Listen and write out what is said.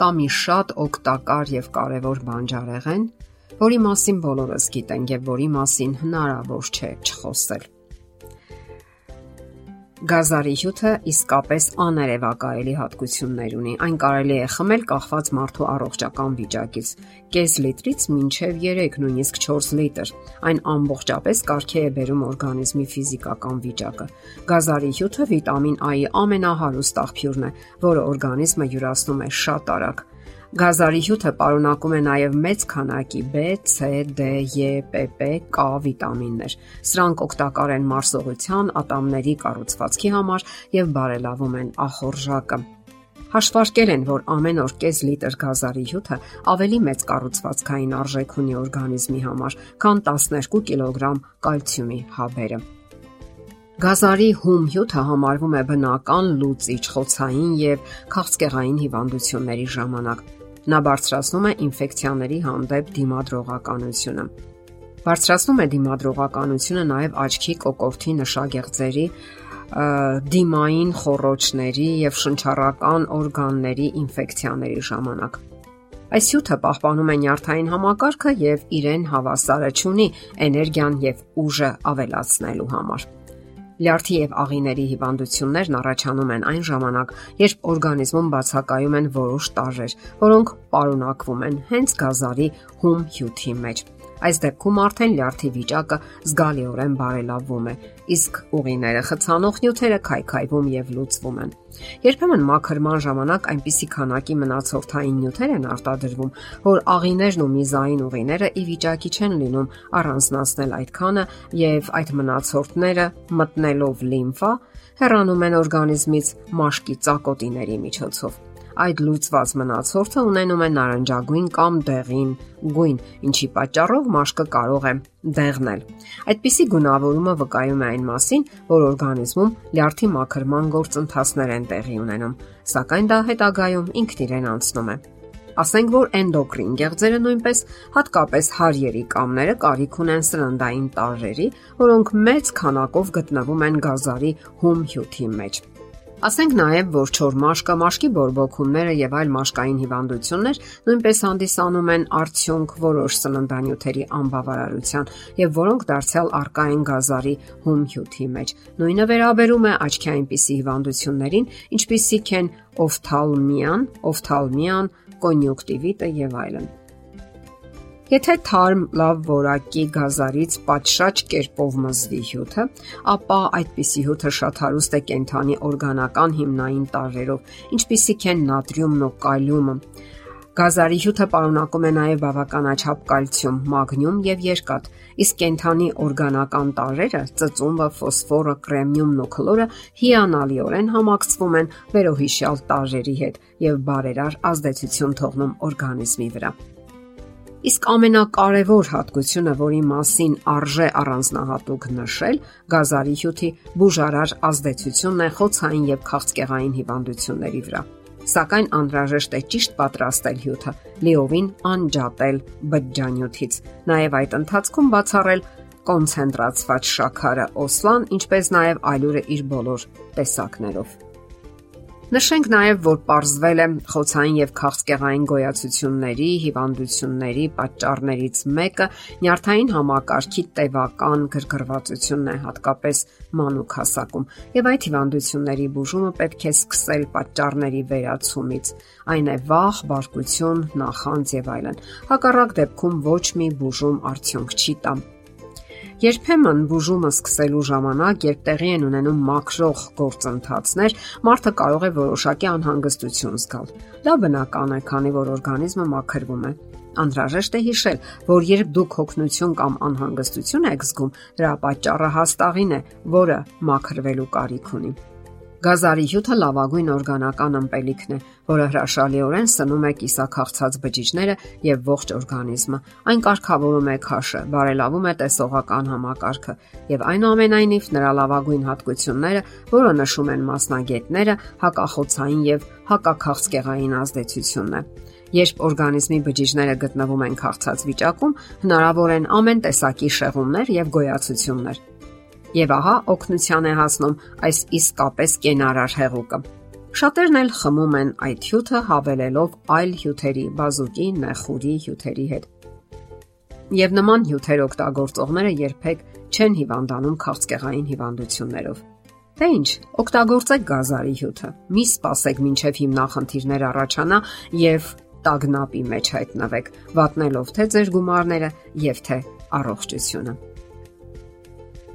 կա մի շատ օգտակար եւ կարեւոր բանջարեղեն, որի մասին բոլորս գիտենք եւ որի մասին հնարավոր չէ չխոսել։ Գազարի հյութը իսկապես աներևակայելի հատկություններ ունի։ Այն կարելի է խմել կախված մարդու առողջական վիճակից՝ կես լիտրից մինչև 3, նույնիսկ 4 լիտր։ Այն ամբողջապես կարգի է բերում օրգանիզմի ֆիզիկական վիճակը։ Գազարի հյութը վիտամին A-ի ամենահարուստ աղբյուրն է, որը օրգանիզմը յուրացնում է շատ արագ։ Գազարի հյութը պարունակում է նաև մեծ քանակի B, C, D, E, PP, K վիտամիններ։ Սրանք օգտակար են մարսողության, ատամների կառուցվածքի համար եւ բարելավում են ախորժակը։ Հաշվարկել են, որ ամեն օր կես լիտր գազարի հյութը ավելի մեծ կառուցվածքային արժեք ունի օրգանիզմի համար, քան 12 կիլոգրամ կալցիումի հաբերը։ Գազարի հում հյութը համարվում է բնական լուծիչ խոցային եւ քաղցկեղային հիվանդությունների ժամանակ։ Նա բարձրացնում է ինֆեկցիաների հանդեպ դիմադրողականությունը։ Բարձրացնում է դիմադրողականությունը նաև աչքի կոկորտի նշագեղձերի դիմային խոռոչների եւ շնչառական օրգանների ինֆեկցիաների ժամանակ։ Այս հյութը պահպանում է նյարդային համակարգը եւ իրեն հավասարը ճունի էներգիան եւ ուժը ավելացնելու համար։ Լյարդի եւ աղիների հիվանդություններն առաջանում են այն ժամանակ, երբ օրգանիզմում բացակայում են որոշ տարրեր, որոնք պարունակվում են հենց գազարի հում հյութի մեջ։ Այս դեպքում արդեն լյարդի վիճակը զգալիորեն բարելավվում է, իսկ ուղիները խցանող նյութերը քայքայվում եւ լուծվում են։ Երբեմն մաքրման ժամանակ այնպիսի քանակի մնացորդային նյութեր են արտադրվում, որ աղիներն ու միզային ուղիները ի վիճակի չեն լինում առանձնացնել այդքանը եւ այդ մնացորդները մտնելով լիմֆա հեռանում են օրգանիզմից մաշկի ծակոտիների միջոցով այդ լուծված մնացորդը ունենում է նարնջագույն կամ դեղին գույն, ինչի պատճառով մաշկը կարող է դեղնել։ Այդպիսի գունավորումը վկայում է այն մասին, որ օրգանիզմում լյարդի մաքրման գործընթացներ են տեղի ունենում, սակայն դա հետագայում ինքն իրեն անցնում է։ Ասենք որ էնդոկրին գեղձերը նույնպես հատկապես հարյերի կամները կարիք ունեն սննդային տարրերի, որոնք մեծ քանակով գտնվում են գազարի հում հյութի մեջ։ Ասենք նաև, որ չոր մաշկը, մաշկի բորբոքումները եւ այլ մաշկային հիվանդություններ նույնպես հանդիսանում են արդյունք որոշ սննդանյութերի անբավարարության եւ որոնք դարձյալ արկա են գազարի հում հյութի մեջ։ Նույնը վերաբերում է աչքի այնպիսի հիվանդություններին, ինչպիսիք են օֆթալմիան, օֆթալմիան, կոնյունկտիվիտը եւ այլն։ Եթե թարմ լավ որակի գազարից պատշաճ կերպով մզվի հյութը, ապա այդպիսի հյութը շատ հարուստ է կենթանի օրգանական հիմնային տարրերով, ինչպիսիք են նատրիումն ու կալիումը։ Գազարի հյութը պարունակում է նաև բավականաչափ կալցիում, մագնիում եւ երկաթ, իսկ կենթանի օրգանական տարրերը՝ ծծումբը, ֆոսֆորը, կրեմնիումն ու քլորը հիանալիորեն համակցվում են վերոհիշյալ տարրերի հետ եւ բարերար ազդեցություն թողնում օրգանիզմի վրա։ Իսկ ամենակարևոր հատկությունը, որի մասին արժե առանձնահատուկ նշել, գազարի հյութի բուժարար ազդեցությունն է խոցային եւ քաղցկեղային հիվանդությունների վրա։ Սակայն անհրաժեշտ է ճիշտ պատրաստել հյութը, լիովին անջատել բջջանյութից։ Նաև այդ ընթացքում բացառել կոնցենտրացված շաքարը, օսլան, ինչպես նաև ալյուրը իր բոլոր տեսակներով։ Նշենք նաև, որ ողրզվել է խոցային եւ քաղցկեղային գոյացությունների, հիվանդությունների պատճառներից մեկը նյարդային համակարգի տևական գրգռվածությունն է, հատկապես մանուկ հասակում։ Եվ այդ հիվանդությունների բուժումը պետք է սկսել պատճառների վերացումից։ Այն է վախ, բարկություն, նախանձ եւ այլն։ Հակառակ դեպքում ոչ մի բուժում արդյունք չի տա։ Երբեմն բուժումը սկսելու ժամանակ, երբ տեղի են ունենում մաքրող գործընթացներ, մարդը կարող է որոշակի անհանգստություն զգալ։ Դա բնական է, քանի որ օրգանիզմը մաքրվում է։ Անհրաժեշտ է հիշել, որ երբ դուք հոգնություն կամ անհանգստություն եք զգում, դրա պատճառը հաստաղին է, որը մաքրվելու կարիք ունի։ Գազարի հյութը լավագույն օրգանական ըմպելիքն է, որը հրաշալիորեն սնում է կիսաքաղցած բջիջները եւ ողջ օրգանիզմը։ Այն կարգավորում է քաշը, բարելավում է տեսողական համակարգը եւ այնուամենայնիվ նրա լավագույն հատկությունները, որը նշում են մասնագետները, հակախոցային եւ հակաքաղցկեղային ազդեցությունն է։ Երբ օրգանիզմի բջիջները գտնվում են քաղցած վիճակում, հնարավոր են ամեն տեսակի շեղումներ եւ գոյացություններ Եվ ահա օգնության է հասնում այս իսկապես կենարար հեղուկը։ Շատերն էլ խմում են այդ հյութը հավելելով այլ հյութերի՝ բազուկի, նեխուրի հյութերի հետ։ Եվ նման հյութեր օգտագործողները երբեք չեն հիվանդանում քաղցկեղային հիվանդություններով։ Թե ինչ, օգտագործեք գազարի հյութը։ Մի սպասեք, մինչև հիմնախնդիրներ առաջանա եւ տագնապի մեջ հայտնվեք, վատնելով թե ձեր գումարները եւ թե առողջությունը։